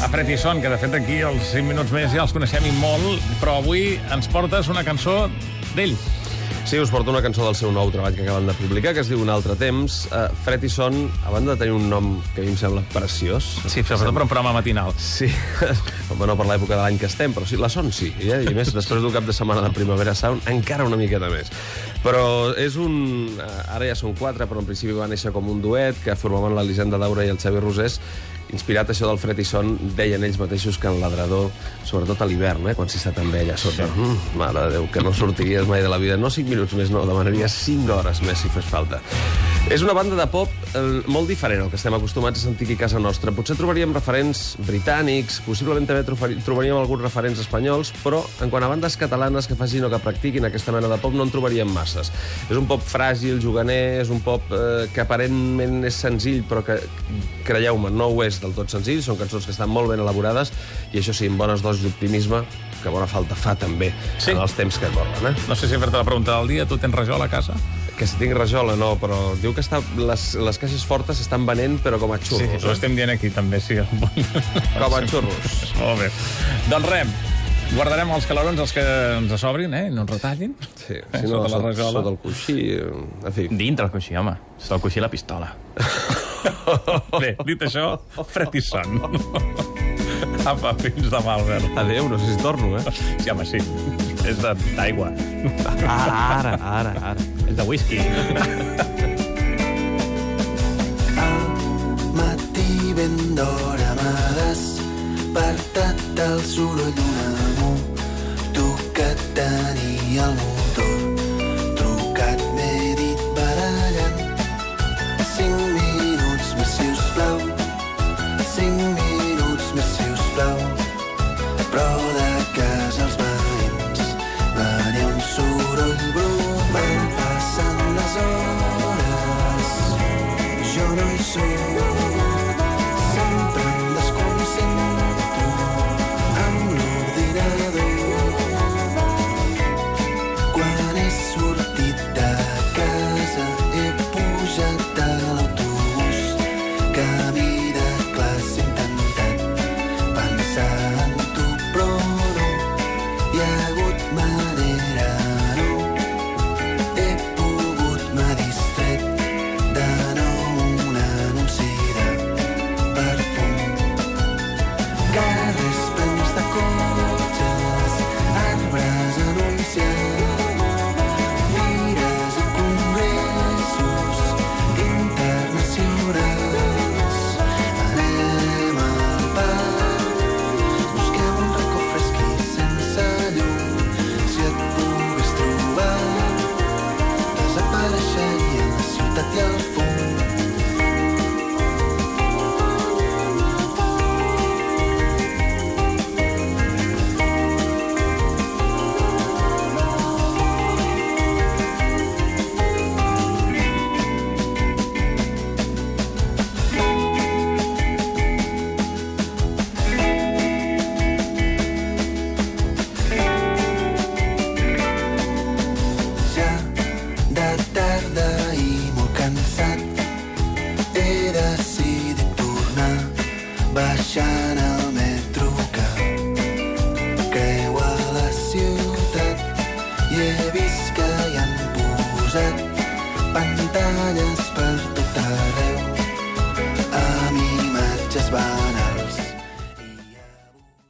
a Fred i Son, que de fet aquí els 5 minuts més ja els coneixem i molt, però avui ens portes una cançó d'ell. Sí, us porto una cançó del seu nou treball que acaben de publicar, que es diu Un altre temps. Uh, Fred i Son, a banda de tenir un nom que a mi em sembla preciós... Sí, sobretot per un programa matinal. Sí, no per l'època de l'any que estem, però sí, la Son sí. Eh? I més, després d'un cap de setmana de Primavera Sound, encara una miqueta més. Però és un... eh, Ara ja són quatre, però en principi va néixer com un duet que formaven l'Elisenda Daura i el Xavi Rosés, inspirat això del Fred i Son, deien ells mateixos que en Ladrador, sobretot a l'hivern, eh, quan s'hi està també allà sota, sí. mm, mare de Déu, que no sortiries mai de la vida, no 5 minuts més, no, demanaries 5 hores més si fes falta. És una banda de pop eh, molt diferent al que estem acostumats a sentir aquí a casa nostra. Potser trobaríem referents britànics, possiblement també trobaríem alguns referents espanyols, però en quant a bandes catalanes que facin o que practiquin aquesta mena de pop no en trobaríem masses. És un pop fràgil, juganer, és un pop eh, que aparentment és senzill, però que, creieu-me, no ho és del tot senzill. Són cançons que estan molt ben elaborades i això sí, amb bones dosis d'optimisme, que bona falta fa també Sí. en els temps que corren. Eh? No sé si fer-te la pregunta del dia. Tu tens rajol a casa? Que si tinc rajola, no, però diu que està, les, les caixes fortes s'estan venent, però com a Sí, xurros. ho eh? estem dient aquí, també, sí. Com a xurros. Molt bé. Doncs res, guardarem els calarons, els que ens sobrin, eh? no ens retallin. Sí, Eh, si no, sota la sota, rajola. sota el coixí... eh, En fi, Dintre el coixí, home. Sota el coixí la pistola. Bé, dit això, fred i son. Apa, fins demà, Albert. adéu, no sé si torno, eh? Sí, home, sí. És d'aigua. Ara, ara, ara, ara. És de whisky. matí ben d'hora m'ha despertat el soroll d'un amo tu que tenia el motor plau però de casa 在 pantalles per tu